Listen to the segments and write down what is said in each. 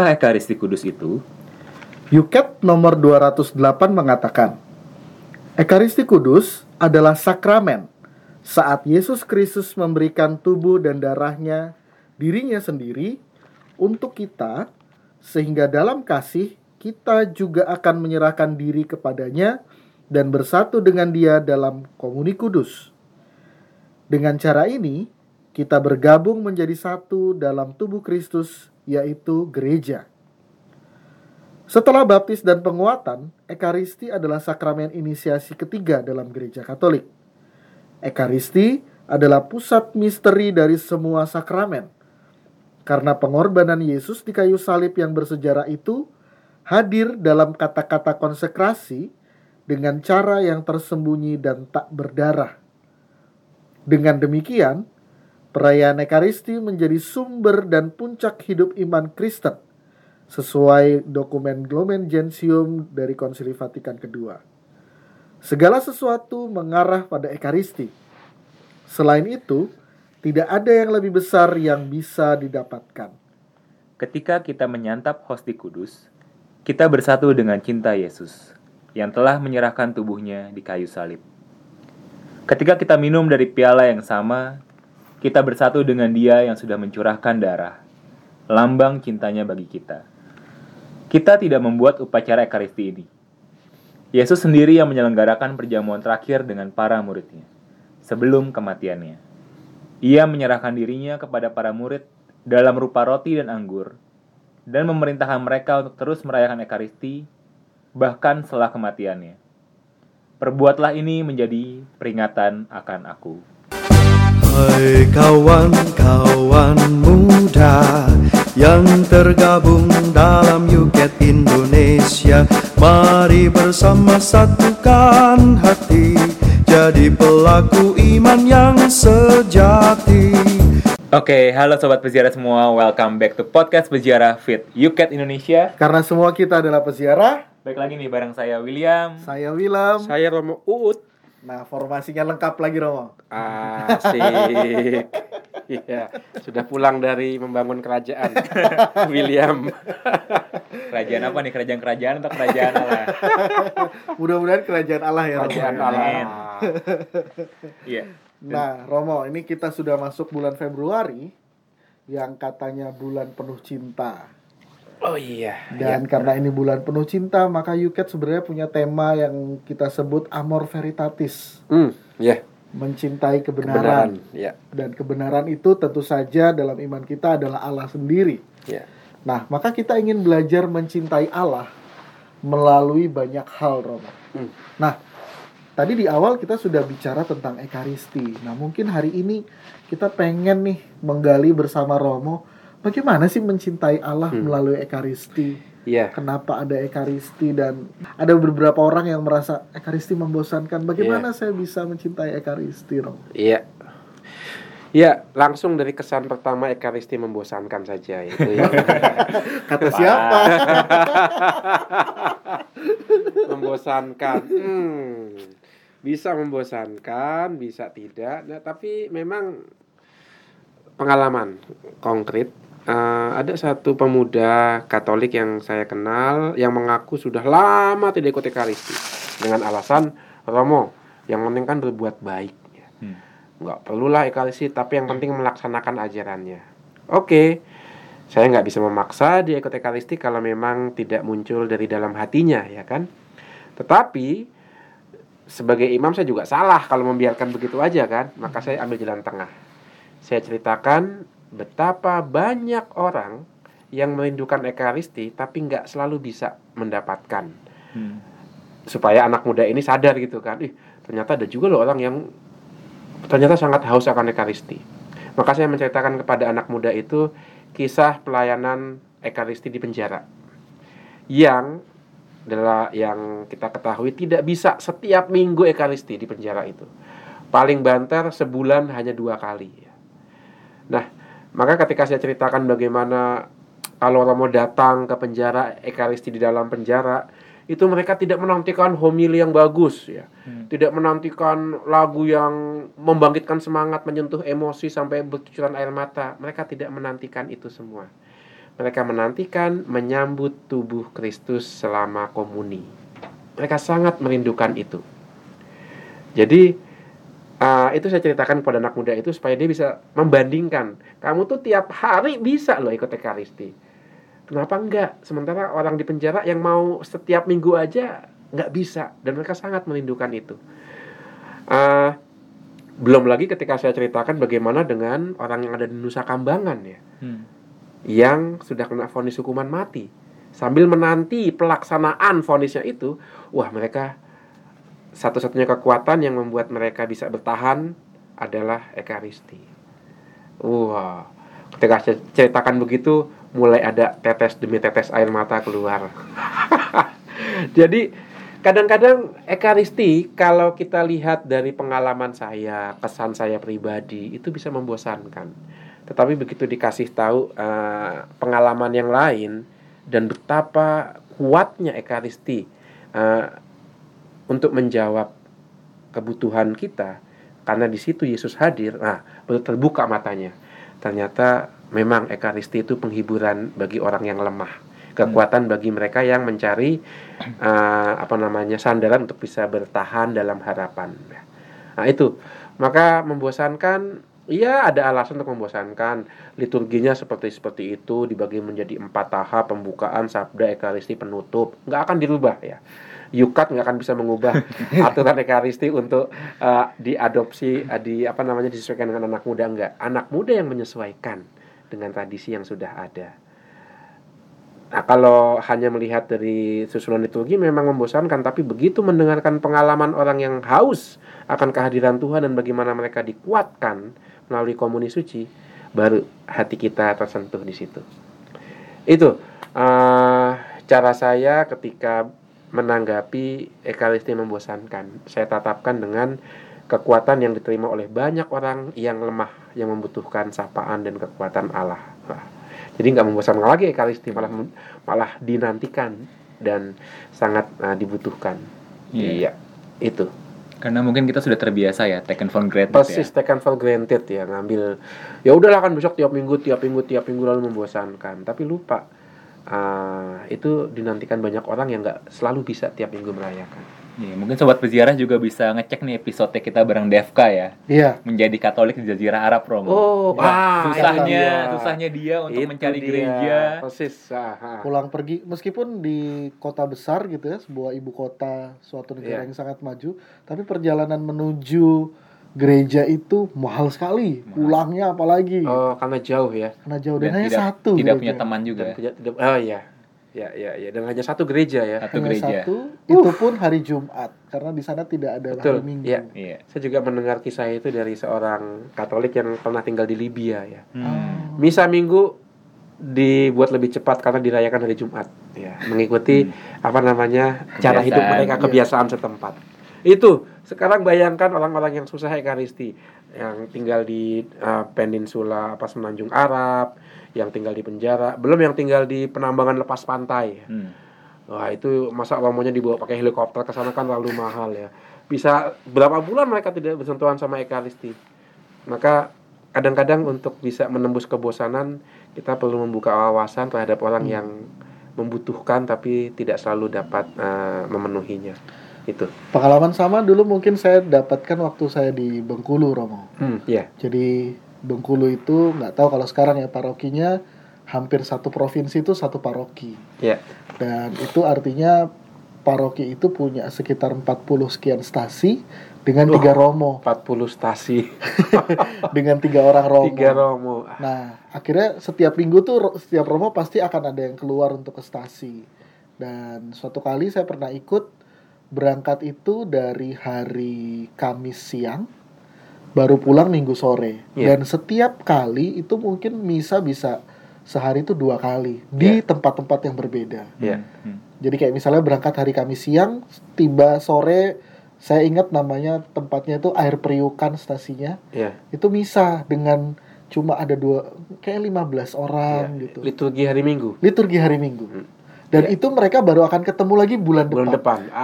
Apakah Ekaristi Kudus itu? Yuket nomor 208 mengatakan, Ekaristi Kudus adalah sakramen saat Yesus Kristus memberikan tubuh dan darahnya dirinya sendiri untuk kita sehingga dalam kasih kita juga akan menyerahkan diri kepadanya dan bersatu dengan dia dalam komuni kudus. Dengan cara ini, kita bergabung menjadi satu dalam tubuh Kristus, yaitu gereja. Setelah baptis dan penguatan, Ekaristi adalah sakramen inisiasi ketiga dalam gereja Katolik. Ekaristi adalah pusat misteri dari semua sakramen. Karena pengorbanan Yesus di kayu salib yang bersejarah itu hadir dalam kata-kata konsekrasi dengan cara yang tersembunyi dan tak berdarah. Dengan demikian, perayaan Ekaristi menjadi sumber dan puncak hidup iman Kristen sesuai dokumen Glumen Gentium dari Konsili Vatikan II. Segala sesuatu mengarah pada Ekaristi. Selain itu, tidak ada yang lebih besar yang bisa didapatkan. Ketika kita menyantap hosti kudus, kita bersatu dengan cinta Yesus yang telah menyerahkan tubuhnya di kayu salib. Ketika kita minum dari piala yang sama, kita bersatu dengan Dia yang sudah mencurahkan darah, lambang cintanya bagi kita. Kita tidak membuat upacara Ekaristi ini. Yesus sendiri yang menyelenggarakan perjamuan terakhir dengan para muridnya, sebelum kematiannya. Ia menyerahkan dirinya kepada para murid dalam rupa roti dan anggur, dan memerintahkan mereka untuk terus merayakan Ekaristi, bahkan setelah kematiannya. Perbuatlah ini menjadi peringatan akan aku. Hai kawan-kawan muda yang tergabung dalam Yuket Indonesia Mari bersama satukan hati Jadi pelaku iman yang sejati Oke, halo sobat peziarah semua, welcome back to podcast peziarah Fit Yuket Indonesia. Karena semua kita adalah peziarah, Baik lagi nih bareng saya William. saya Wilam. Saya Romo Uut. Nah, formasinya lengkap lagi Romo. Asik. Iya, sudah pulang dari membangun kerajaan. William. Kerajaan apa nih? Kerajaan-kerajaan atau kerajaan Allah? Mudah-mudahan kerajaan Allah ya Romo. Kerajaan ya. Allah. Iya. Nah, Romo, ini kita sudah masuk bulan Februari yang katanya bulan penuh cinta. Oh iya. Dan karena ini bulan penuh cinta, maka Yuket sebenarnya punya tema yang kita sebut amor veritatis, Hmm, ya. mencintai Kebenaran. kebenaran. Ya. Dan kebenaran itu tentu saja dalam iman kita adalah Allah sendiri. Ya. Nah, maka kita ingin belajar mencintai Allah melalui banyak hal, Romo. Hmm. Nah, tadi di awal kita sudah bicara tentang Ekaristi. Nah, mungkin hari ini kita pengen nih menggali bersama Romo bagaimana sih mencintai Allah Hmm. melalui Ekaristi. Iya. Kenapa ada Ekaristi dan ada beberapa orang yang merasa Ekaristi membosankan. Bagaimana saya bisa mencintai Ekaristi, Romo? Iya. Ya, langsung dari kesan pertama Ekaristi membosankan saja itu ya. Kata siapa? membosankan. Hmm. Bisa membosankan, bisa tidak. Nah, tapi memang pengalaman konkret eh, ada satu pemuda Katolik yang saya kenal yang mengaku sudah lama tidak ikut Ekaristi dengan alasan Romo yang penting kan berbuat baik. Ya. Hmm. nggak perlulah Ekaristi tapi yang penting melaksanakan ajarannya. Oke saya nggak bisa memaksa dia ikut Ekaristi kalau memang tidak muncul dari dalam hatinya ya kan? Tetapi sebagai imam saya juga salah kalau membiarkan begitu aja kan? Maka saya ambil jalan tengah. Saya ceritakan betapa banyak orang yang merindukan Ekaristi tapi nggak selalu bisa mendapatkan. Hmm. supaya anak muda ini sadar gitu kan ih ternyata ada juga loh orang yang ternyata sangat haus akan Ekaristi. Maka saya menceritakan kepada anak muda itu kisah pelayanan Ekaristi di penjara. Yang adalah yang kita ketahui tidak bisa setiap minggu Ekaristi di penjara itu. Paling banter sebulan hanya dua kali. Nah maka ketika saya ceritakan bagaimana kalau Romo datang ke penjara Ekaristi di dalam penjara itu mereka tidak menantikan homili yang bagus ya Hmm. tidak menantikan lagu yang membangkitkan semangat menyentuh emosi sampai bercucuran air mata mereka tidak menantikan itu semua mereka menantikan menyambut tubuh Kristus selama komuni. Mereka sangat merindukan itu. Jadi uh, itu saya ceritakan kepada anak muda itu supaya dia bisa membandingkan. Kamu tuh tiap hari bisa loh ikut ekaristi. Kenapa enggak? Sementara orang di penjara yang mau setiap minggu aja nggak bisa dan mereka sangat merindukan itu. Uh, belum lagi ketika saya ceritakan bagaimana dengan orang yang ada di Nusa Kambangan ya, Hmm. yang sudah kena vonis hukuman mati, sambil menanti pelaksanaan vonisnya itu, wah mereka satu-satunya kekuatan yang membuat mereka bisa bertahan adalah ekaristi. Wah, ketika saya ceritakan begitu, mulai ada tetes demi tetes air mata keluar. Jadi kadang-kadang ekaristi kalau kita lihat dari pengalaman saya, kesan saya pribadi itu bisa membosankan. Tetapi begitu dikasih tahu eh, pengalaman yang lain dan betapa kuatnya ekaristi eh, untuk menjawab kebutuhan kita karena di situ Yesus hadir, nah baru terbuka matanya. Ternyata memang ekaristi itu penghiburan bagi orang yang lemah kekuatan bagi mereka yang mencari uh, apa namanya sandaran untuk bisa bertahan dalam harapan. Nah itu maka membosankan. Iya ada alasan untuk membosankan liturginya seperti seperti itu dibagi menjadi empat tahap pembukaan sabda ekaristi penutup nggak akan dirubah ya Yukat nggak akan bisa mengubah aturan ekaristi untuk uh, diadopsi uh, di apa namanya disesuaikan dengan anak muda. Enggak anak muda yang menyesuaikan dengan tradisi yang sudah ada. Nah, kalau hanya melihat dari susunan liturgi memang membosankan, tapi begitu mendengarkan pengalaman orang yang haus akan kehadiran Tuhan dan bagaimana mereka dikuatkan melalui komuni suci, baru hati kita tersentuh di situ. Itu uh, cara saya ketika menanggapi ekaristi membosankan. Saya tatapkan dengan kekuatan yang diterima oleh banyak orang yang lemah, yang membutuhkan sapaan dan kekuatan Allah. Nah, jadi nggak membosankan lagi ekaristi malah malah dinantikan dan sangat uh, dibutuhkan Iya. iya itu Karena mungkin kita sudah terbiasa ya, taken for granted persis ya. taken for granted ya ngambil ya udahlah kan besok tiap minggu tiap minggu tiap minggu lalu membosankan tapi lupa uh, itu dinantikan banyak orang yang nggak selalu bisa tiap minggu merayakan Iya, mungkin sobat peziarah juga bisa ngecek nih episode kita bareng Devka ya. Iya. Menjadi Katolik di Jazirah Arab, Romo. oh Wah, ah, susahnya, itu dia. susahnya dia untuk Itu mencari dia. gereja. persis ah, ah. pulang pergi meskipun di kota besar gitu ya sebuah ibu kota suatu negara Iya. yang sangat maju tapi perjalanan menuju gereja itu mahal sekali pulangnya apalagi oh karena jauh ya karena jauh dan, Dan hanya tidak, satu tidak gereja. punya teman juga. dan tidak tidak oh iya ya ya ya dan hanya satu gereja ya Satu hanya gereja. satu itu pun hari Jumat karena di sana tidak ada Betul, hari Minggu iya. Iya. saya juga mendengar kisah itu dari seorang Katolik yang pernah tinggal di Libya ya Hmm. misa minggu dibuat lebih cepat karena dirayakan hari Jumat ya mengikuti apa namanya cara Kebiasaan, hidup mereka iya. kebiasaan setempat itu sekarang bayangkan orang-orang yang susah ekaristi yang tinggal di uh, peninsula apa semenanjung Arab yang tinggal di penjara belum yang tinggal di penambangan lepas pantai Hmm. Wah itu masa romonya dibawa pakai helikopter ke sana kan terlalu mahal ya. Bisa berapa bulan mereka tidak bersentuhan sama ekaristi. Maka kadang-kadang untuk bisa menembus kebosanan kita perlu membuka wawasan terhadap orang yang membutuhkan tapi tidak selalu dapat eh, memenuhinya. Itu. pengalaman sama dulu mungkin saya dapatkan waktu saya di Bengkulu Romo Hmm, ya. jadi Bengkulu itu nggak tahu kalau sekarang ya parokinya hampir satu provinsi itu satu paroki Ya. dan itu artinya paroki itu punya sekitar 40 sekian stasi dengan Wah. tiga romo 40 stasi, dengan tiga orang romo tiga romo. nah akhirnya setiap minggu tuh setiap romo pasti akan ada yang keluar untuk ke stasi dan suatu kali saya pernah ikut berangkat itu dari hari Kamis siang baru pulang minggu sore Iya. dan setiap kali itu mungkin misa bisa sehari itu dua kali di tempat-tempat yang berbeda Ya. Hmm. jadi kayak misalnya berangkat hari Kamis siang, tiba sore, saya ingat namanya tempatnya itu air periukan stasinya. Ya. Itu misa dengan cuma ada dua kayak 15 orang Ya. gitu. Liturgi hari Minggu. Liturgi hari Minggu. Hmm. Dan Ya. itu mereka baru akan ketemu lagi bulan, Bulan depan. depan.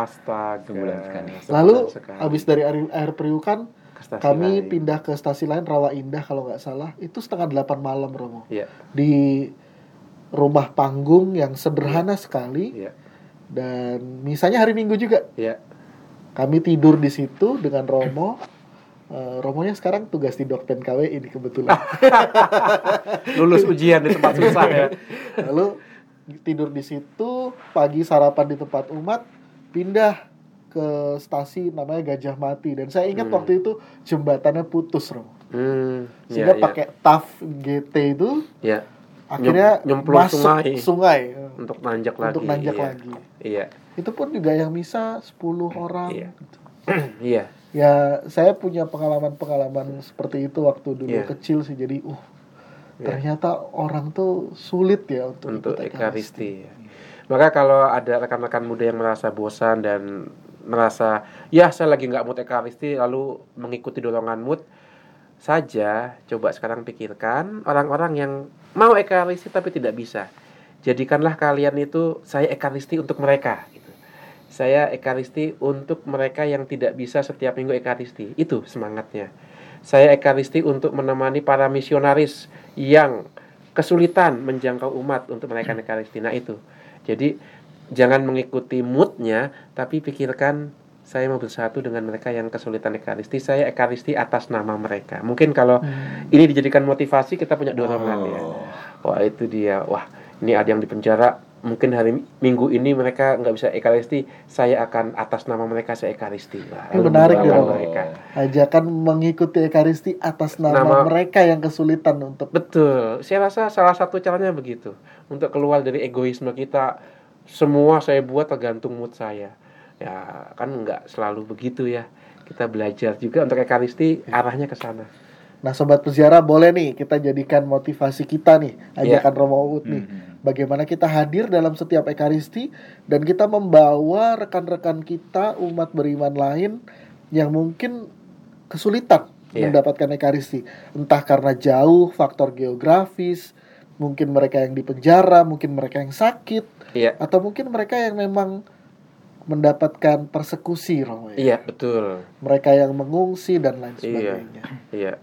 Astaga. Sebulan sekali. Lalu sekali. habis dari air, air periukan, kami lain. pindah ke stasi lain Rawa Indah kalau nggak salah. Itu setengah delapan malam Romo. Iya. Di rumah panggung yang sederhana sekali Iya. dan misalnya hari Minggu juga Iya. kami tidur di situ dengan Romo. Eh, Romonya sekarang tugas di Dokpen KW ini kebetulan. Lulus ujian di tempat susah ya. Lalu tidur di situ, pagi sarapan di tempat umat, pindah ke stasi namanya Gajah Mati dan saya ingat Hmm. waktu itu jembatannya putus, Romo. Hmm, Sehingga iya. pakai TAF GT itu Iya. akhirnya nyemplung masuk sungai. sungai, untuk nanjak lagi. untuk nanjak iya. lagi. Iya. Itu pun juga yang bisa 10 orang. Iya. gitu. Iya. Ya, saya punya pengalaman-pengalaman seperti itu waktu dulu Iya. kecil sih. Jadi, uh, Iya. ternyata orang tuh sulit ya untuk, untuk ikut ekaristi. Maka kalau ada rekan-rekan muda yang merasa bosan dan merasa ya saya lagi nggak mood ekaristi lalu mengikuti dorongan mood saja coba sekarang pikirkan orang-orang yang mau ekaristi tapi tidak bisa jadikanlah kalian itu saya ekaristi untuk mereka gitu. saya ekaristi untuk mereka yang tidak bisa setiap minggu ekaristi itu semangatnya saya ekaristi untuk menemani para misionaris yang kesulitan menjangkau umat untuk mereka ekaristi. Nah itu. Jadi jangan mengikuti moodnya tapi pikirkan saya mau bersatu dengan mereka yang kesulitan ekaristi. Saya ekaristi atas nama mereka. Mungkin kalau ini dijadikan motivasi kita punya dorongan ya. Wah itu dia. Wah ini ada yang di penjara mungkin hari minggu ini mereka nggak bisa ekaristi saya akan atas nama mereka saya ekaristi Wah, Ini menarik ya, mereka Ajakan mengikuti ekaristi atas nama, Nama- mereka yang kesulitan untuk Betul, saya rasa salah satu caranya begitu untuk keluar dari egoisme kita. Semua saya buat tergantung mood saya. Ya kan nggak selalu begitu ya. Kita belajar juga untuk ekaristi arahnya ke sana. Nah, sobat peziarah boleh nih kita jadikan motivasi kita nih, Iya. ajakan Romo Uut nih. Mhm. Bagaimana kita hadir dalam setiap ekaristi dan kita membawa rekan-rekan kita umat beriman lain yang mungkin kesulitan Iya. mendapatkan ekaristi, entah karena jauh, faktor geografis, mungkin mereka yang di penjara, mungkin mereka yang sakit, Iya, atau mungkin mereka yang memang mendapatkan persekusi, Romo. ya. iya betul. Mereka yang mengungsi dan lain Iya. sebagainya. Iya.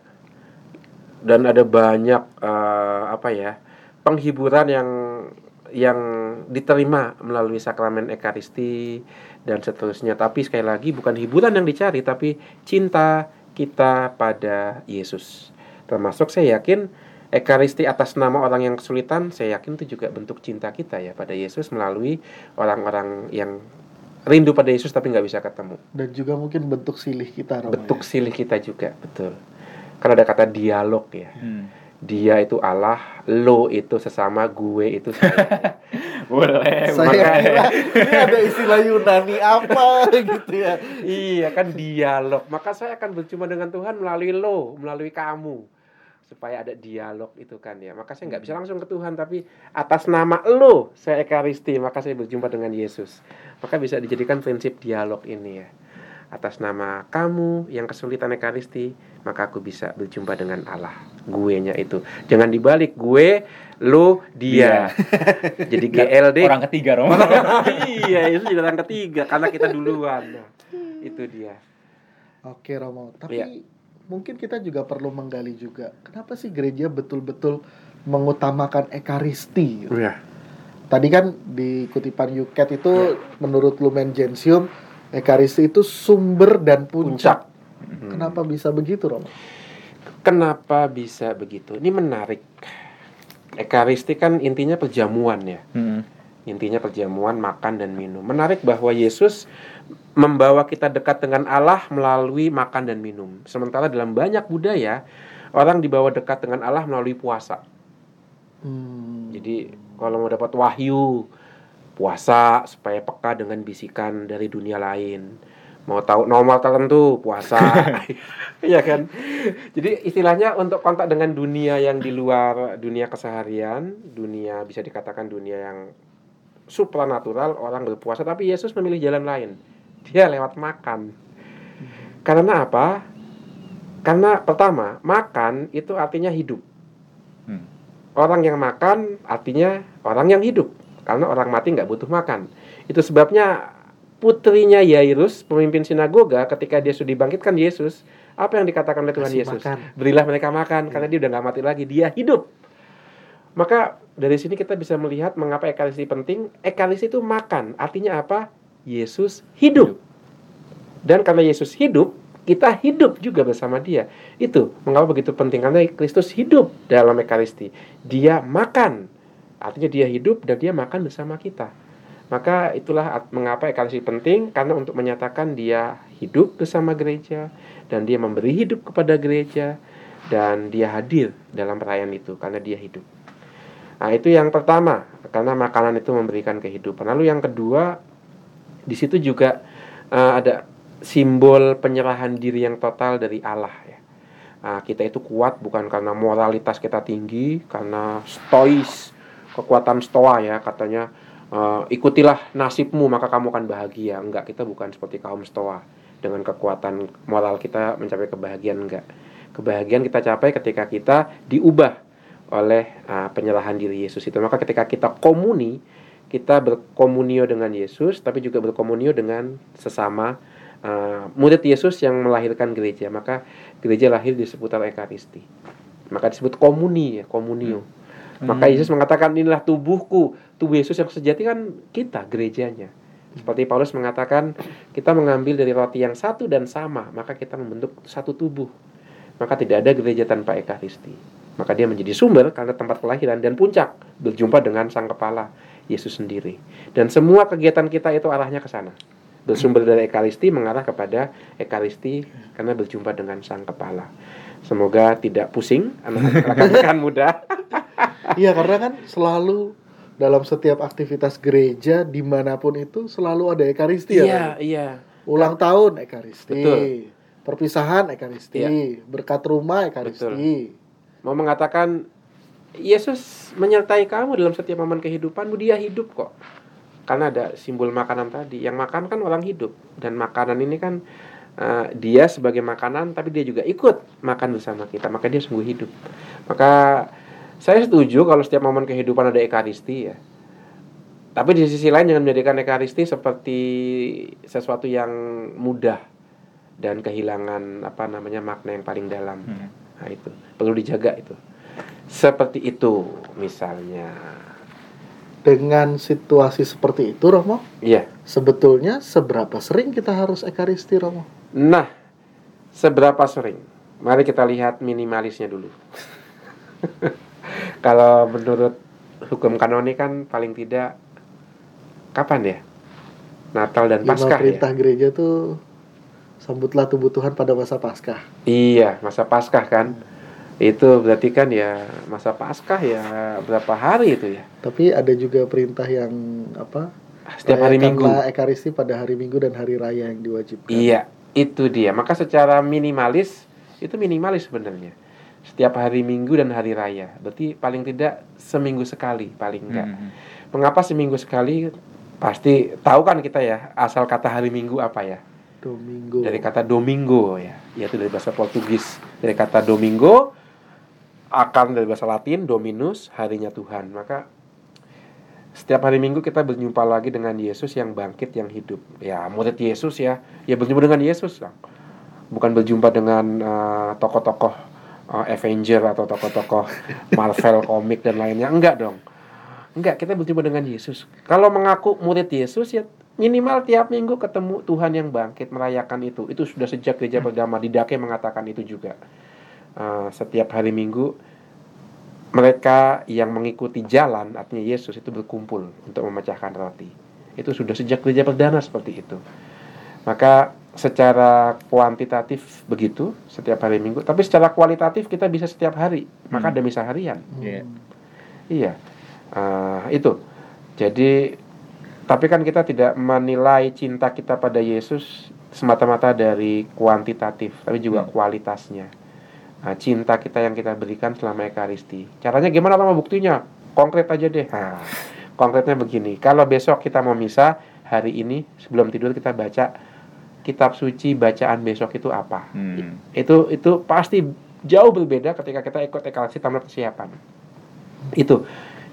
Dan ada banyak eh, apa ya penghiburan yang yang diterima melalui sakramen ekaristi dan seterusnya. Tapi sekali lagi bukan hiburan yang dicari, tapi cinta kita pada Yesus. Termasuk saya yakin ekaristi atas nama orang yang kesulitan, saya yakin itu juga bentuk cinta kita ya pada Yesus melalui orang-orang yang rindu pada Yesus tapi nggak bisa ketemu. Dan juga mungkin bentuk silih kita. Bentuk ya. silih kita juga, betul. Karena ada kata dialog ya. Hmm. Dia itu Allah, lo itu sesama, gue itu saya. Boleh. Saya kira ini ada istilah Yunani apa gitu ya. iya kan dialog. Maka saya akan berjumpa dengan Tuhan melalui lo, melalui kamu. Supaya ada dialog itu kan ya. Maka saya nggak bisa langsung ke Tuhan, tapi atas nama lo saya ekaristi, maka saya berjumpa dengan Yesus. Maka bisa dijadikan prinsip dialog ini ya. Atas nama kamu yang kesulitan ekaristi, maka aku bisa berjumpa dengan Allah. Gue-nya itu. Jangan dibalik, gue, lo, dia. Jadi GLD Orang ketiga, Romo. iya, itu jadi orang ketiga karena kita duluan. Nah, itu dia. Oke Romo, tapi Iya. mungkin kita juga perlu menggali juga. Kenapa sih gereja betul-betul mengutamakan ekaristi? Iya. Tadi kan di kutipan Yuket itu menurut Lumen Gentium ekaristi itu sumber dan puncak. Hmm. Kenapa bisa begitu Romo? Kenapa bisa begitu? Ini menarik. Ekaristi kan intinya perjamuan ya. Hmm. Intinya perjamuan makan dan minum. Menarik bahwa Yesus membawa kita dekat dengan Allah melalui makan dan minum. Sementara dalam banyak budaya orang dibawa dekat dengan Allah melalui puasa. Hmm. Jadi kalau mau dapat wahyu puasa supaya peka dengan bisikan dari dunia lain. Mau tahu nomor tertentu puasa. Iya kan? Jadi istilahnya untuk kontak dengan dunia yang di luar dunia keseharian, dunia bisa dikatakan dunia yang supranatural, orang berpuasa tapi Yesus memilih jalan lain. Dia lewat makan. Karena apa? Karena pertama, makan itu artinya hidup. Hmm. Orang yang makan artinya orang yang hidup. Karena orang mati nggak butuh makan. Itu sebabnya putrinya Yairus, pemimpin sinagoga, ketika dia sudah dibangkitkan Yesus, apa yang dikatakan oleh Tuhan Kasih Yesus? makan. Berilah mereka makan, karena dia udah nggak mati lagi, dia hidup. Maka dari sini kita bisa melihat mengapa ekaristi penting. Ekaristi itu makan, artinya apa? Yesus hidup. Dan karena Yesus hidup, kita hidup juga bersama dia. Itu mengapa begitu penting karena Kristus hidup dalam ekaristi. Dia makan, artinya dia hidup dan dia makan bersama kita. Maka itulah mengapa ekaristi penting karena untuk menyatakan dia hidup bersama gereja dan dia memberi hidup kepada gereja dan dia hadir dalam perayaan itu karena dia hidup. Nah, itu yang pertama, karena makanan itu memberikan kehidupan. Lalu yang kedua, di situ juga uh, ada simbol penyerahan diri yang total dari Allah ya. Nah, kita itu kuat bukan karena moralitas kita tinggi, karena stois, kekuatan stoa ya katanya uh, ikutilah nasibmu maka kamu akan bahagia. Enggak, kita bukan seperti kaum stoa dengan kekuatan moral kita mencapai kebahagiaan enggak. Kebahagiaan kita capai ketika kita diubah oleh uh, penyerahan diri Yesus itu. Maka ketika kita komuni, kita berkomunio dengan Yesus, tapi juga berkomunio dengan sesama uh, murid Yesus yang melahirkan gereja. Maka gereja lahir di seputar Ekaristi. Maka disebut komuni ya, komunio. Hmm. Maka Yesus mengatakan inilah tubuhku. Tubuh Yesus yang sejati kan kita, gerejanya. Seperti Paulus mengatakan, kita mengambil dari roti yang satu dan sama, maka kita membentuk satu tubuh. Maka tidak ada gereja tanpa ekaristi. Maka dia menjadi sumber karena tempat kelahiran dan puncak berjumpa dengan sang kepala Yesus sendiri. Dan semua kegiatan kita itu arahnya ke sana. Bersumber dari ekaristi mengarah kepada ekaristi karena berjumpa dengan sang kepala. Semoga tidak pusing anak-anak muda. Iya karena kan selalu dalam setiap aktivitas gereja di mana pun itu selalu ada ekaristi iya, ya. Iya, iya. Ulang tahun ekaristi. Betul. Perpisahan ekaristi, Iya. berkat rumah ekaristi. Mau mengatakan Yesus menyertai kamu dalam setiap momen kehidupanmu, dia hidup kok. Karena ada simbol makanan tadi. Yang makan kan orang hidup dan makanan ini kan uh, dia sebagai makanan tapi dia juga ikut makan bersama kita, maka dia sungguh hidup. Maka saya setuju kalau setiap momen kehidupan ada ekaristi ya. Tapi di sisi lain jangan menjadikan ekaristi seperti sesuatu yang mudah dan kehilangan apa namanya makna yang paling dalam. Hmm. Nah itu perlu dijaga itu. Seperti itu misalnya. Dengan situasi seperti itu Romo, Iya. sebetulnya seberapa sering kita harus ekaristi Romo? Nah, seberapa sering? Mari kita lihat minimalisnya dulu. Kalau menurut hukum kanoni kan paling tidak kapan ya? Natal dan Lima Paskah ya? perintah gereja tuh sambutlah tubuh Tuhan pada masa Paskah. Iya, masa Paskah kan. Itu berarti kan ya masa Paskah ya berapa hari itu ya? Tapi ada juga perintah yang apa? Setiap hari Minggu. Ekaristi pada hari Minggu dan hari raya yang diwajibkan. Iya, itu dia. Maka secara minimalis itu minimalis sebenarnya. Setiap hari Minggu dan hari raya. Berarti paling tidak seminggu sekali paling enggak. Hmm. Mengapa seminggu sekali? Pasti tahu kan kita ya asal kata hari Minggu apa ya? Domingo. Dari kata domingo ya, yaitu dari bahasa Portugis. Dari kata domingo akan dari bahasa Latin dominus, harinya Tuhan. Maka setiap hari Minggu kita berjumpa lagi dengan Yesus yang bangkit yang hidup. Ya, murid Yesus ya. Ya berjumpa dengan Yesus. Bukan berjumpa dengan eh, tokoh-tokoh uh, Avenger atau tokoh-tokoh Marvel komik dan lainnya. Enggak dong. Enggak, kita berjumpa dengan Yesus. Kalau mengaku murid Yesus ya minimal tiap minggu ketemu Tuhan yang bangkit merayakan itu. Itu sudah sejak gereja pertama Didake mengatakan itu juga. Uh, setiap hari Minggu mereka yang mengikuti jalan artinya Yesus itu berkumpul untuk memecahkan roti. Itu sudah sejak gereja perdana seperti itu. Maka secara kuantitatif begitu setiap hari Minggu, tapi secara kualitatif kita bisa setiap hari. Maka Hmm. ada misa harian. Iya. Iya, Eh, itu. Jadi, tapi kan kita tidak menilai cinta kita pada Yesus semata-mata dari kuantitatif, tapi juga Hmm. kualitasnya. Nah, cinta kita yang kita berikan selama Ekaristi. Caranya gimana sama buktinya? Konkret aja deh. Nah, konkretnya begini. Kalau besok kita mau misa, hari ini sebelum tidur kita baca kitab suci bacaan besok itu apa? Hmm. itu itu pasti jauh berbeda ketika kita ikut ekaristi tanpa persiapan itu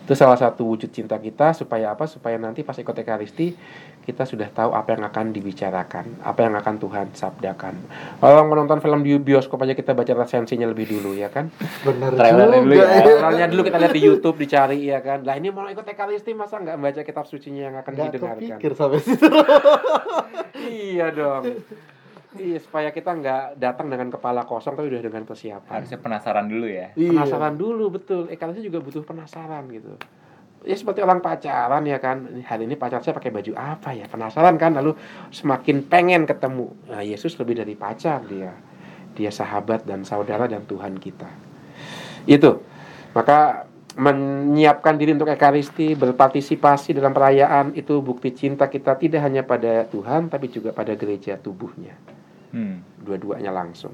Itu salah satu wujud cinta kita supaya apa? Supaya nanti pas ikut Ekaristi kita sudah tahu apa yang akan dibicarakan, apa yang akan Tuhan sabdakan. Kalau menonton film di bioskop aja kita baca resensinya lebih dulu ya kan? Benar Trailernya dulu ya. Trailernya dulu kita lihat di YouTube dicari ya kan. Lah ini mau ikut Ekaristi masa nggak baca kitab sucinya yang akan Nggak didengarkan? kepikir sampai situ. Iya dong. Iya supaya kita nggak datang dengan kepala kosong tapi udah dengan persiapan. Harusnya penasaran dulu ya. Iya. Penasaran dulu betul. Ekaristi juga butuh penasaran gitu. Ya seperti orang pacaran ya kan. Hari ini pacar saya pakai baju apa ya? Penasaran kan lalu semakin pengen ketemu. Nah, Yesus lebih dari pacar dia. Dia sahabat dan saudara dan Tuhan kita. Itu. Maka menyiapkan diri untuk ekaristi, berpartisipasi dalam perayaan itu bukti cinta kita tidak hanya pada Tuhan tapi juga pada gereja tubuhnya. Hmm. Dua-duanya langsung.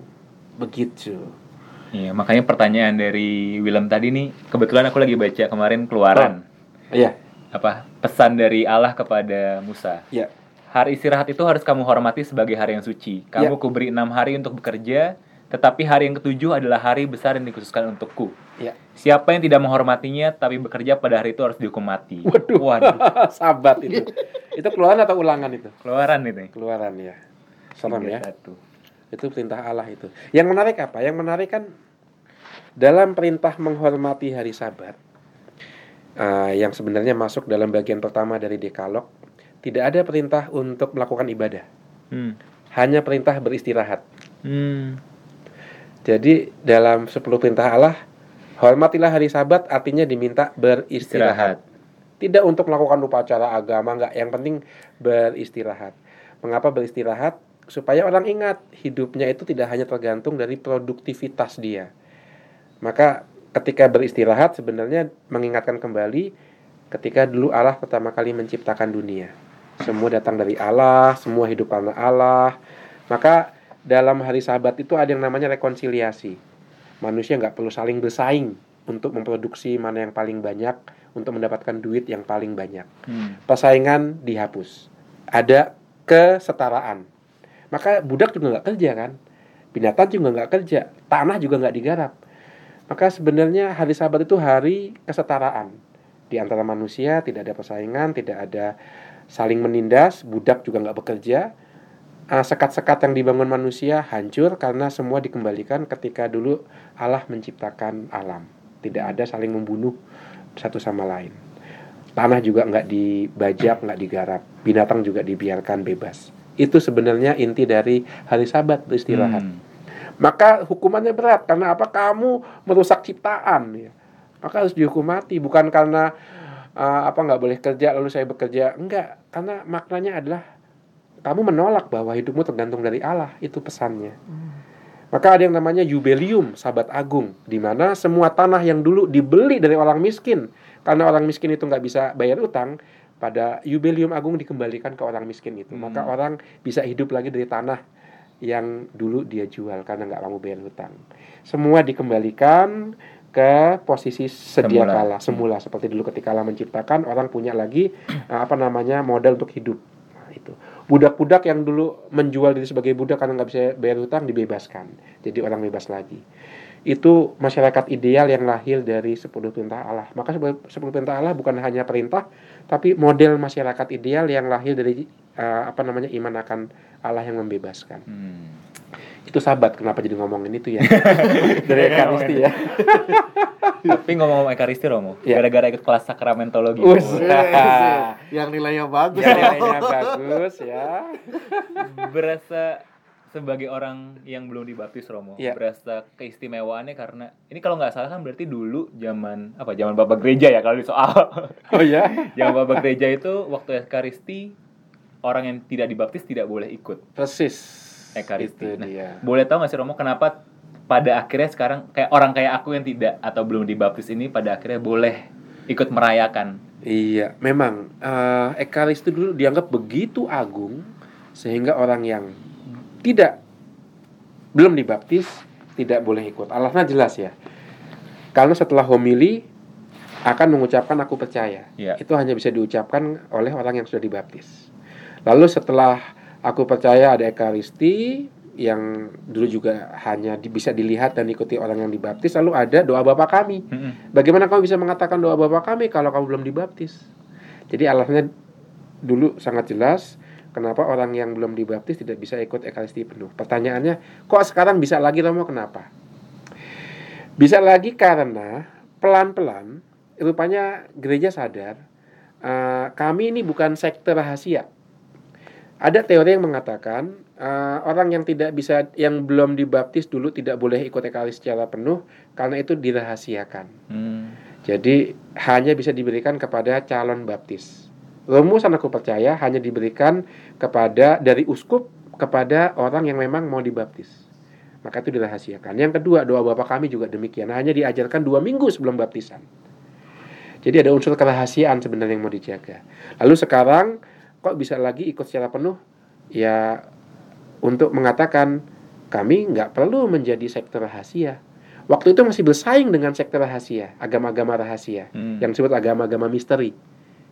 Begitu. Iya, makanya pertanyaan dari Willem tadi nih, kebetulan aku lagi baca kemarin keluaran Iya. apa pesan dari Allah kepada Musa. Iya. Hari istirahat itu harus kamu hormati sebagai hari yang suci. Kamu Ya. kuberi enam hari untuk bekerja, tetapi hari yang ketujuh adalah hari besar yang dikhususkan untukku. Iya. Siapa yang tidak menghormatinya tapi bekerja pada hari itu harus dihukum mati. Waduh. Waduh. Sabat itu. itu keluaran atau ulangan itu? Keluaran itu. Keluaran ya. Serem ya. 31. Itu perintah Allah itu. Yang menarik apa? Yang menarik kan dalam perintah menghormati hari Sabat eh, yang sebenarnya masuk dalam bagian pertama dari Dekalog tidak ada perintah untuk melakukan ibadah. Hmm. Hanya perintah beristirahat. Hmm. Jadi dalam 10 perintah Allah hormatilah hari Sabat artinya diminta beristirahat. Tidak untuk melakukan upacara agama enggak, yang penting beristirahat. Mengapa beristirahat? Supaya orang ingat hidupnya itu tidak hanya tergantung dari produktivitas dia. Maka ketika beristirahat sebenarnya mengingatkan kembali ketika dulu Allah pertama kali menciptakan dunia. Semua datang dari Allah, semua hidup karena Allah. Maka dalam hari Sabat itu ada yang namanya rekonsiliasi. Manusia nggak perlu saling bersaing untuk memproduksi mana yang paling banyak untuk mendapatkan duit yang paling banyak. Hmm. Persaingan dihapus. Ada kesetaraan. Maka budak juga nggak kerja kan, binatang juga nggak kerja, tanah juga nggak digarap. Maka sebenarnya hari Sabat itu hari kesetaraan di antara manusia, tidak ada persaingan, tidak ada saling menindas, budak juga nggak bekerja. Ah, Sekat-sekat yang dibangun manusia hancur karena semua dikembalikan ketika dulu Allah menciptakan alam. Tidak ada saling membunuh satu sama lain. Tanah juga nggak dibajak, nggak digarap. Binatang juga dibiarkan bebas. Itu sebenarnya inti dari hari Sabat beristirahat. Hmm. Maka hukumannya berat karena apa? Kamu merusak ciptaan ya. Maka harus dihukum mati bukan karena uh, apa nggak boleh kerja lalu saya bekerja. Enggak, karena maknanya adalah kamu menolak bahwa hidupmu tergantung dari Allah, itu pesannya. Maka ada yang namanya Yubelium, Sabat Agung, di mana semua tanah yang dulu dibeli dari orang miskin, karena orang miskin itu nggak bisa bayar utang, pada Yubelium Agung dikembalikan ke orang miskin itu. Hmm. Maka orang bisa hidup lagi dari tanah yang dulu dia jual karena nggak mau bayar hutang. Semua dikembalikan ke posisi sedia Semula. kala, semula seperti dulu ketika Allah menciptakan orang punya lagi eh, apa namanya modal untuk hidup. Nah, itu budak-budak yang dulu menjual diri sebagai budak karena nggak bisa bayar hutang dibebaskan, jadi orang bebas lagi. Itu masyarakat ideal yang lahir dari 10 perintah Allah. Maka 10 perintah Allah bukan hanya perintah, tapi model masyarakat ideal yang lahir dari eh, apa namanya iman akan Allah yang membebaskan Hmm. itu sahabat kenapa jadi ngomongin itu ya dari ekaristi ya Tapi ngomong-ngomong Ekaristi Romo, Iya. gara-gara ikut kelas sakramentologi. Wes. yang nilainya bagus. ya nilainya bagus ya berasa sebagai orang yang belum dibaptis Romo, Iya. berasa keistimewaannya karena ini kalau nggak salah kan berarti dulu zaman apa zaman bapak gereja ya kalau di soal oh ya zaman bapak gereja itu waktu Ekaristi orang yang tidak dibaptis tidak boleh ikut persis Ekaristi. Nah, dia Boleh tahu nggak sih Romo kenapa pada akhirnya sekarang kayak orang kayak aku yang tidak atau belum dibaptis ini pada akhirnya boleh ikut merayakan? iya memang eh ekaristi dulu dianggap begitu agung sehingga orang yang tidak belum dibaptis tidak boleh ikut alasannya jelas ya karena setelah homili akan mengucapkan aku percaya Iya. itu hanya bisa diucapkan oleh orang yang sudah dibaptis. Lalu setelah aku percaya ada ekaristi, yang dulu juga hanya di- bisa dilihat dan diikuti orang yang dibaptis lalu ada doa Bapa kami. Mm-mm. Bagaimana kamu bisa mengatakan doa Bapa kami kalau kamu belum dibaptis? Jadi alasannya dulu sangat jelas kenapa orang yang belum dibaptis tidak bisa ikut ekaristi penuh. Pertanyaannya, kok sekarang bisa lagi Romo kenapa? Bisa lagi karena pelan-pelan rupanya gereja sadar eh, kami ini bukan sekte rahasia. Ada teori yang mengatakan eh, orang yang tidak bisa yang belum dibaptis dulu tidak boleh ikut ekaristi secara penuh karena itu dirahasiakan. Hmm. Jadi hanya bisa diberikan kepada calon baptis. Rumus anakku percaya hanya diberikan kepada dari uskup kepada orang yang memang mau dibaptis. Maka itu dirahasiakan. Yang kedua, doa Bapa kami juga demikian. Hanya diajarkan dua minggu sebelum baptisan. Jadi ada unsur kerahasiaan sebenarnya yang mau dijaga. Lalu sekarang kok bisa lagi ikut secara penuh? Ya untuk mengatakan kami nggak perlu menjadi sektor rahasia. Waktu itu masih bersaing dengan sektor rahasia, agama-agama rahasia, Hmm. yang disebut agama-agama misteri.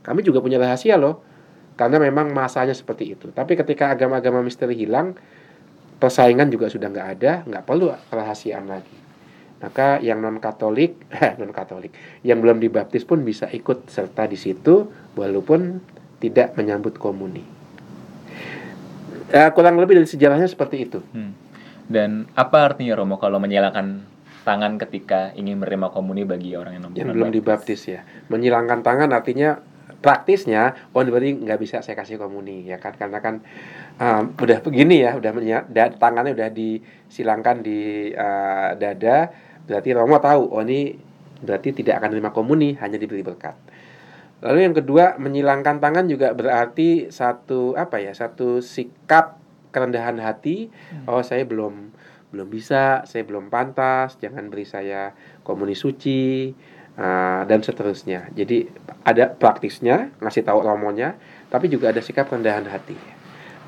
Kami juga punya rahasia loh, karena memang masanya seperti itu. Tapi ketika agama-agama misteri hilang, persaingan juga sudah nggak ada, nggak perlu kerahasiaan lagi. Maka yang non Katolik, non Katolik, yang belum dibaptis pun bisa ikut serta di situ, walaupun tidak menyambut komuni. Ya, kurang lebih dari sejarahnya seperti itu. Hmm. Dan apa artinya Romo kalau menyalakan tangan ketika ingin menerima komuni bagi orang yang, yang belum dibaptis ya menyilangkan tangan artinya praktisnya oh berarti nggak bisa saya kasih komuni ya kan? Karena kan um, udah begini ya udah tangannya udah disilangkan di uh, dada berarti Romo tahu oh ini berarti tidak akan menerima komuni hanya diberi berkat. Lalu yang kedua menyilangkan tangan juga berarti satu apa ya satu sikap kerendahan hati oh saya belum belum bisa saya belum pantas jangan beri saya komuni suci uh, dan seterusnya. Jadi ada praktisnya ngasih tahu romonya tapi juga ada sikap rendahan hati.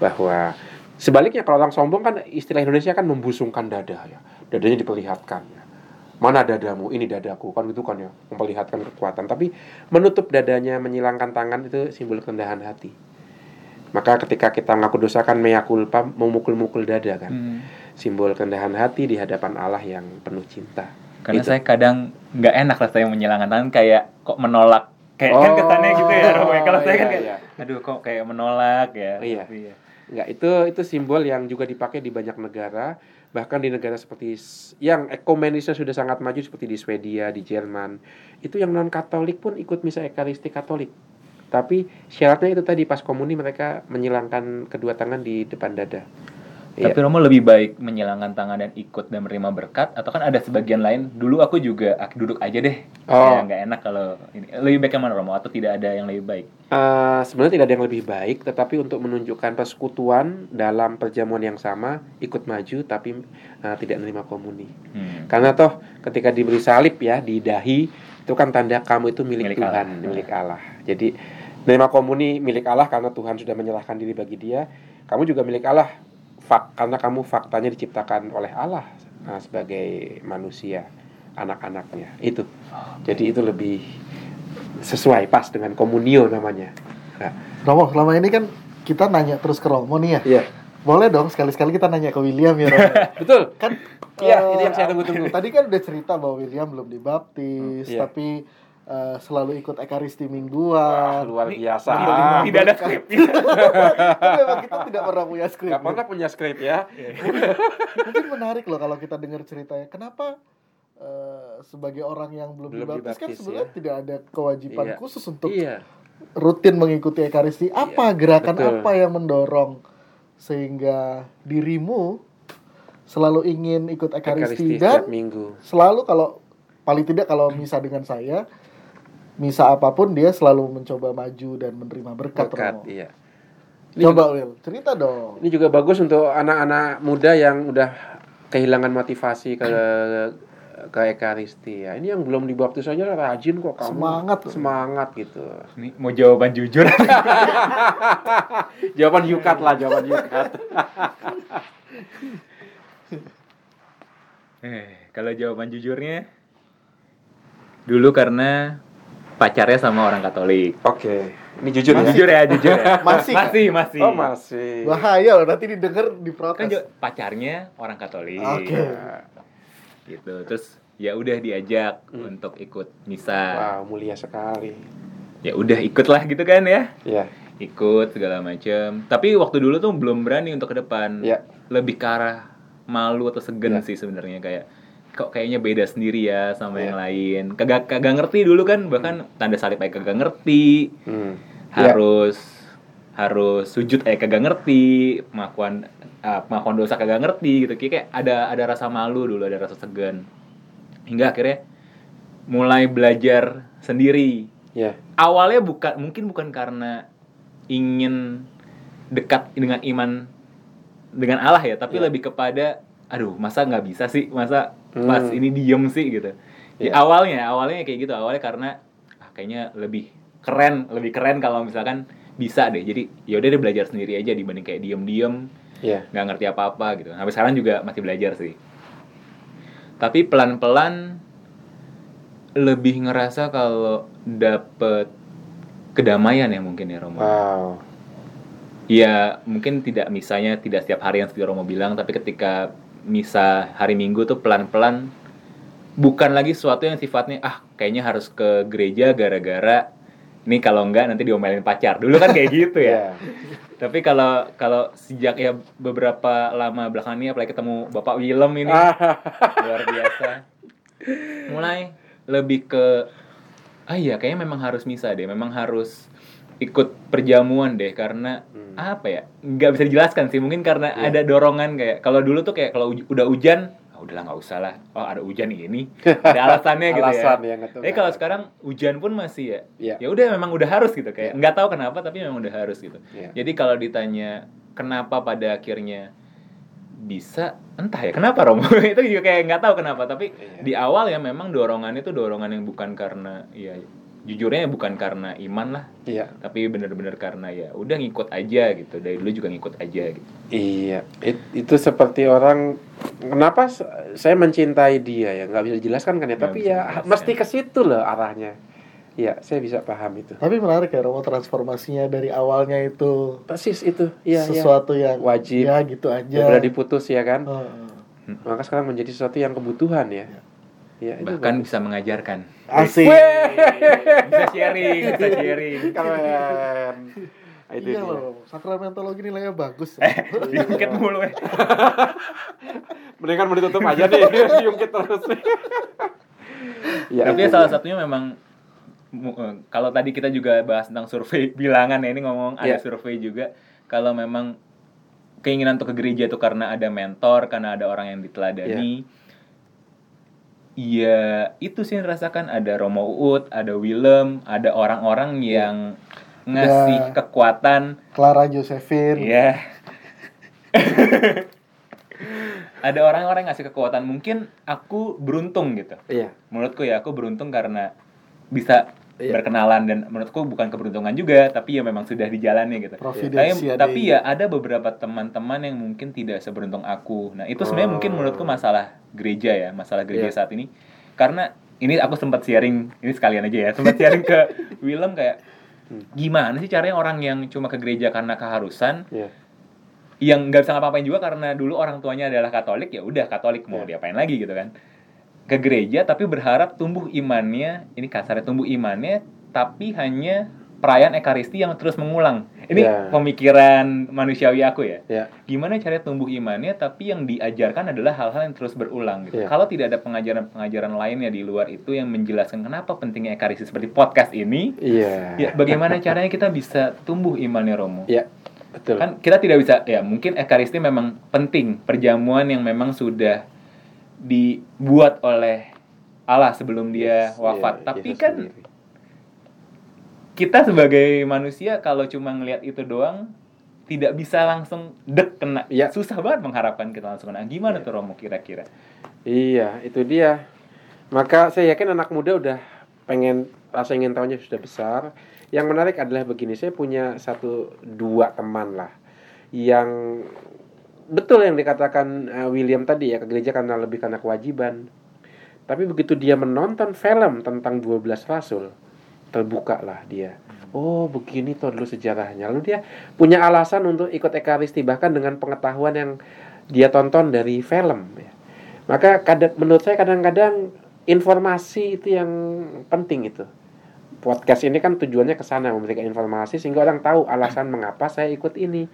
Bahwa sebaliknya kalau orang sombong kan istilah Indonesia kan membusungkan dada ya. Dadanya diperlihatkan ya. mana dadamu? Ini dadaku. Kan gitu kan ya memperlihatkan kekuatan. Tapi menutup dadanya menyilangkan tangan itu simbol kerendahan hati. Maka ketika kita mengaku dosa kan mea culpa memukul-mukul dada kan. Hmm. simbol kerendahan hati di hadapan Allah yang penuh cinta Karena Gitu. saya kadang nggak enak rasanya menyilangkan tangan kayak kok menolak kayak kan Oh, kesannya gitu ya Romo ya. Kalau saya kan iya, kayak iya. aduh kok kayak menolak ya. Iya. Iya. Enggak, itu itu simbol yang juga dipakai di banyak negara, bahkan di negara seperti yang ekumenisnya sudah sangat maju seperti di Swedia, di Jerman. Itu yang non Katolik pun ikut misa ekaristi Katolik. Tapi syaratnya itu tadi pas komuni mereka menyilangkan kedua tangan di depan dada. Iya. Tapi Romo lebih baik menyilangkan tangan dan ikut dan menerima berkat atau kan ada sebagian lain dulu aku juga ah, duduk aja deh. Oh. Ya nggak enak kalau ini. Lebih baik yang mana Romo atau tidak ada yang lebih baik? Eh, sebenarnya tidak ada yang lebih baik, tetapi untuk menunjukkan persekutuan dalam perjamuan yang sama, ikut maju tapi eh, tidak menerima komuni. Hmm. Karena toh ketika diberi salib ya di dahi itu kan tanda kamu itu milik, Milik Tuhan, Allah. milik Allah. Jadi menerima komuni milik Allah karena Tuhan sudah menyerahkan diri bagi dia. Kamu juga milik Allah fak karena kamu faktanya diciptakan oleh Allah nah, sebagai manusia anak-anaknya. Itu. Jadi itu lebih sesuai pas dengan komunio namanya. Nah, Romo, selama ini kan kita nanya terus ke Romo nih ya. iya. Boleh dong sekali-sekali kita nanya ke William ya Romo. Betul. kan Iya, eh, ini yang saya tunggu-tunggu. Tadi kan udah cerita bahwa William belum dibaptis, Hmm, iya. tapi eh, selalu ikut ekaristi Wah, mingguan. luar biasa. Ah, Tidak ada skrip. Memang kita tidak pernah punya skrip. Gak pernah punya skrip ya. Mungkin menarik loh kalau kita dengar ceritanya. Kenapa eh, sebagai orang yang belum, Belum dibaptis, kan sebenarnya ya. tidak ada kewajiban Iya. khusus untuk Iya. rutin mengikuti ekaristi. Apa gerakan betul. apa yang mendorong sehingga dirimu selalu ingin ikut ekaristi, Ekaristi dan setiap minggu. selalu kalau paling tidak kalau misa dengan saya misa apa pun dia selalu mencoba maju dan menerima berkat, Berkat, Romo. iya. Ini Coba Will, cerita dong. Ini juga bagus untuk anak-anak muda yang udah kehilangan motivasi ke ke ekaristi ya. Ini yang belum dibaptis aja rajin kok kamu. Semangat. Semangat gitu. Ini mau jawaban jujur. jawaban yukat lah, jawaban yukat. Eh, kalau jawaban jujurnya dulu karena pacarnya sama orang Katolik. Oke. Ini jujur ya. Jujur ya, jujur ya. Masih. masih, masih. Oh, masih. Bahaya loh nanti didengar Kan diprotes. jo- pacarnya orang Katolik. Oke. Gitu. Terus ya udah diajak Hmm. untuk ikut misa. Wow, mulia sekali. Ya udah ikutlah gitu kan ya. Iya. Ikut segala macam. Tapi waktu dulu tuh belum berani untuk ke depan. Iya. Lebih ke arah malu atau segan Iya. sih sebenarnya kayak kok kayaknya beda sendiri ya sama Iya. yang lain. Kagak kagak ngerti dulu kan bahkan tanda salib aja kagak ngerti. Hmm. Iya. harus harus sujud eh kagak ngerti pengakuan ah, pengakuan dosa kagak ngerti gitu kayak kayak ada ada rasa malu dulu ada rasa segan hingga akhirnya mulai belajar sendiri Iya. awalnya bukan mungkin bukan karena ingin dekat dengan iman dengan Allah ya tapi Iya. lebih kepada aduh masa nggak bisa sih masa pas Hmm. ini diem sih gitu Iya. ya, awalnya awalnya kayak gitu awalnya karena ah, kayaknya lebih keren lebih keren kalau misalkan bisa deh jadi ya udah deh belajar sendiri aja dibanding kayak diem diem Iya. nggak ngerti apa apa gitu sampai sekarang juga masih belajar sih tapi pelan pelan lebih ngerasa kalau dapet kedamaian ya mungkin ya Romo Wow. ya mungkin tidak misalnya tidak setiap hari yang seperti Romo bilang tapi ketika misa hari Minggu tuh pelan pelan bukan lagi sesuatu yang sifatnya ah kayaknya harus ke gereja gara-gara ini kalau enggak nanti diomelin pacar. Dulu kan kayak gitu ya. Iya. tapi kalau kalau sejak ya beberapa lama belakangan ini apalagi ketemu Bapak Willem ini. Ah, luar biasa. Mulai lebih ke ah iya kayaknya memang harus misa deh, memang harus ikut perjamuan deh karena Hmm. apa ya? nggak bisa dijelaskan sih, mungkin karena Iya. ada dorongan kayak kalau dulu tuh kayak kalau uj- udah hujan ah, udahlah nggak usah lah. Oh, ada hujan ini. Ada alasannya gitu Alasan ya. ya, nggak tahu Tapi kalau sekarang hujan pun masih ya. Iya. Ya udah memang udah harus gitu kayak Iya. nggak tahu kenapa tapi memang udah harus gitu. Iya. Jadi kalau ditanya kenapa pada akhirnya bisa entah ya kenapa Romo itu juga kayak nggak tahu kenapa tapi Iya. di awal ya memang dorongan itu dorongan yang bukan karena ya jujurnya bukan karena iman lah Iya. tapi bener-bener karena ya udah ngikut aja gitu dari dulu juga ngikut aja gitu Iya, It- itu seperti orang kenapa saya mencintai dia ya nggak bisa dijelaskan kan ya, Nggak tapi ya mesti ke situ loh arahnya. Iya, saya bisa paham itu. Tapi menarik ya Romo transformasinya dari awalnya itu Persis itu, iya, iya. sesuatu yang Wajib. ya gitu aja. Daripada diputus ya kan, Heeh. maka sekarang menjadi sesuatu yang kebutuhan ya. Iya, itu bahkan bagus. bisa mengajarkan Asik. bisa sharing bisa sharing keren. Nah, itu iya loh, sakramentologi nilainya bagus. diungkit mulu ya Mendingan mau ditutup aja deh, diungkit terus. Iya, tapi ya salah satunya memang eh, kalau tadi kita juga bahas tentang survei bilangan ya ini ngomong ada Iya. survei juga kalau memang keinginan untuk ke gereja itu karena ada mentor karena ada orang yang diteladani Iya, itu sih yang rasakan ada Romo Uut, ada Willem, ada orang-orang yang ngasih Ya. kekuatan Clara Josephine. Iya. ada orang-orang yang ngasih kekuatan. Mungkin aku beruntung gitu. Iya. Menurutku ya aku beruntung karena bisa Iya. berkenalan dan menurutku bukan keberuntungan juga, tapi ya memang sudah dijalani gitu. Tapi, tapi Dei. ya ada beberapa teman-teman yang mungkin tidak seberuntung aku. Nah, itu sebenarnya Oh. mungkin menurutku masalah gereja ya, masalah gereja Iya. saat ini. Karena ini aku sempat sharing, ini sekalian aja ya, sempat sharing ke Willem kayak Hmm. gimana sih caranya orang yang cuma ke gereja karena keharusan Iya. yang nggak bisa ngapa-ngapain juga karena dulu orang tuanya adalah Katolik ya udah Katolik mau Iya. diapain lagi gitu kan ke gereja tapi berharap tumbuh imannya ini kasarnya tumbuh imannya tapi hanya perayaan ekaristi yang terus mengulang ini Iya. pemikiran manusiawi aku ya Iya. gimana caranya tumbuh imannya tapi yang diajarkan adalah hal-hal yang terus berulang gitu Iya. kalau tidak ada pengajaran-pengajaran lainnya di luar itu yang menjelaskan kenapa pentingnya ekaristi seperti podcast ini Iya. ya bagaimana caranya kita bisa tumbuh imannya Romo Iya. Betul. kan kita tidak bisa ya mungkin ekaristi memang penting perjamuan yang memang sudah dibuat oleh Allah sebelum dia Yes, wafat iya, tapi kan sendiri. kita sebagai manusia kalau cuma ngelihat itu doang tidak bisa langsung dek kena Iya. susah banget mengharapkan kita langsung kena gimana Iya. tuh Romo kira-kira Iya, itu dia. Maka saya yakin anak muda udah pengen rasa ingin tahunya sudah besar. Yang menarik adalah begini, saya punya satu dua teman lah yang betul yang dikatakan eh, William tadi ya ke gereja karena lebih karena kewajiban. Tapi begitu dia menonton film tentang 12 rasul, terbuka lah dia. Oh begini tuh dulu sejarahnya. Lalu dia punya alasan untuk ikut ekaristi bahkan dengan pengetahuan yang dia tonton dari film. Ya. Maka kadang, menurut saya kadang-kadang informasi itu yang penting itu. Podcast ini kan tujuannya ke sana memberikan informasi sehingga orang tahu alasan mengapa saya ikut ini.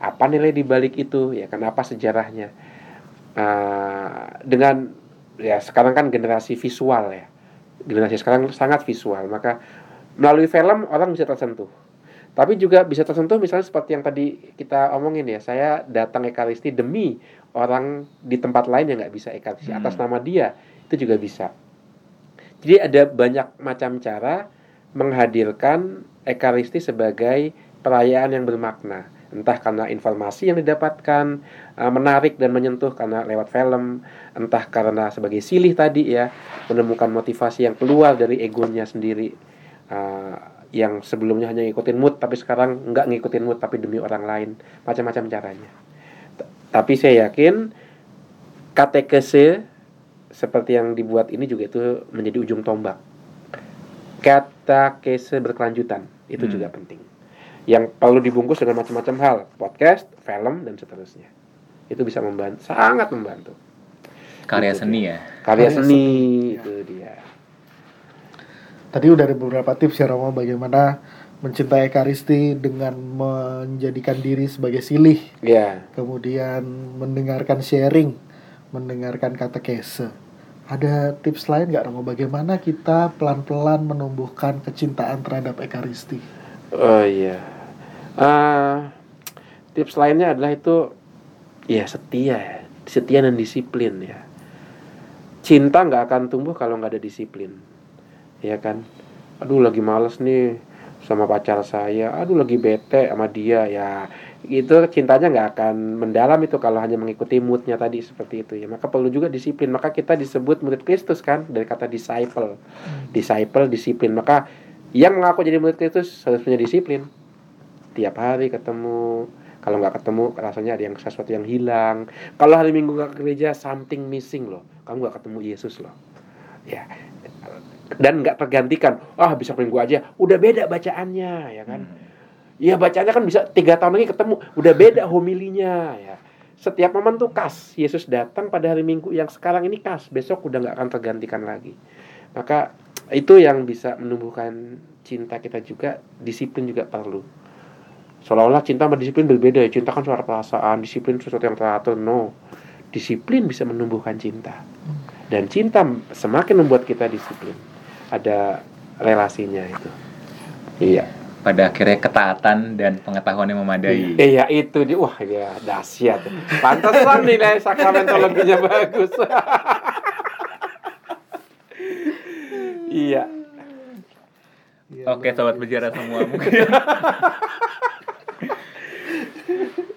Apa nilai di balik itu ya kenapa sejarahnya. Uh, dengan ya sekarang kan generasi visual ya. Generasi sekarang sangat visual, maka melalui film orang bisa tersentuh. Tapi juga bisa tersentuh misalnya seperti yang tadi kita omongin ya, saya datang ekaristi demi orang di tempat lain yang nggak bisa ekaristi hmm. atas nama dia, itu juga bisa. Jadi ada banyak macam cara menghadirkan ekaristi sebagai perayaan yang bermakna. Entah karena informasi yang didapatkan uh, menarik dan menyentuh karena lewat film, entah karena sebagai silih tadi ya, menemukan motivasi yang keluar dari egonya sendiri. Uh, yang sebelumnya hanya ngikutin mood tapi sekarang nggak ngikutin mood tapi demi orang lain. Macam-macam caranya. T tapi saya yakin katekese seperti yang dibuat ini juga itu menjadi ujung tombak. Katekese berkelanjutan. Itu hmm. juga penting yang perlu dibungkus dengan macam-macam hal podcast film dan seterusnya itu bisa membantu sangat membantu karya seni ya karya, karya seni, seni itu dia Tadi udah ada beberapa tips ya Romo bagaimana mencintai Ekaristi dengan menjadikan diri sebagai silih. Yeah. Kemudian mendengarkan sharing, mendengarkan kata kese. Ada tips lain nggak Romo bagaimana kita pelan-pelan menumbuhkan kecintaan terhadap Ekaristi? Oh iya. Uh, tips lainnya adalah itu ya setia ya, setia dan disiplin ya. Cinta nggak akan tumbuh kalau nggak ada disiplin. Ya kan? Aduh lagi males nih sama pacar saya. Aduh lagi bete sama dia. Ya itu cintanya nggak akan mendalam itu kalau hanya mengikuti moodnya tadi seperti itu ya. Maka perlu juga disiplin. Maka kita disebut murid Kristus kan dari kata disciple. Hmm. disciple disiplin. Maka yang mengaku jadi murid Kristus harus punya disiplin tiap hari ketemu. Kalau nggak ketemu rasanya ada yang sesuatu yang hilang. Kalau hari minggu nggak ke gereja something missing loh. Kamu nggak ketemu Yesus loh. Ya. Dan nggak tergantikan. Ah bisa minggu aja. Udah beda bacaannya ya kan? Hmm. ya bacanya kan bisa tiga tahun lagi ketemu. Udah beda homilinya ya. Setiap momen tuh kas Yesus datang pada hari Minggu yang sekarang ini kas besok udah nggak akan tergantikan lagi. Maka itu yang bisa menumbuhkan cinta kita juga. Disiplin juga perlu seolah-olah cinta sama disiplin berbeda ya cinta kan suara perasaan disiplin sesuatu yang teratur no disiplin bisa menumbuhkan cinta dan cinta semakin membuat kita disiplin ada relasinya itu. Iya. Pada akhirnya ketaatan dan pengetahuan yang memadai. Iya itu dia, wah ya dahsyat. Pantesan nilai sakramentologinya bagus. iya. Oke, sobat berjarak semua mungkin.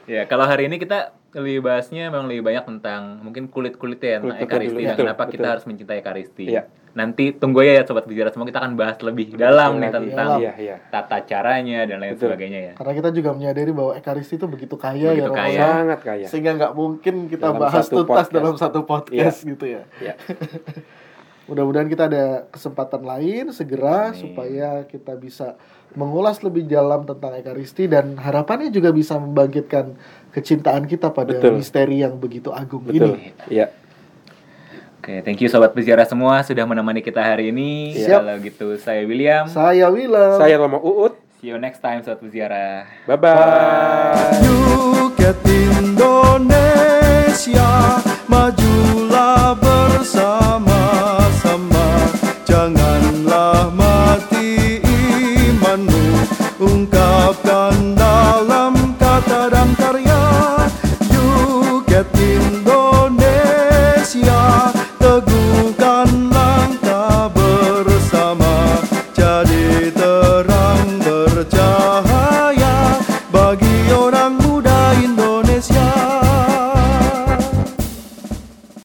ya, kalau hari ini kita lebih bahasnya memang lebih banyak tentang mungkin kulit-kulit ya tentang ekaristi dan kenapa betul. kita harus mencintai ekaristi. Iya nanti tunggu ya sobat bicara semua kita akan bahas lebih dalam nih tentang iya, iya. tata caranya dan lain Betul. sebagainya ya. Karena kita juga menyadari bahwa ekaristi itu begitu kaya begitu ya, kaya. sangat kaya. Sehingga nggak mungkin kita dalam bahas tuntas podcast. dalam satu podcast iya. gitu ya. Iya. Mudah-mudahan kita ada kesempatan lain segera Amin. supaya kita bisa mengulas lebih dalam tentang ekaristi dan harapannya juga bisa membangkitkan kecintaan kita pada Betul. misteri yang begitu agung Betul. ini. Iya. Oke, thank you sobat peziarah semua sudah menemani kita hari ini. Siap. Kalau gitu saya William. Saya William. Saya Romo Uut. See you next time sobat peziarah. Bye bye. Yuket Indonesia majulah bersama-sama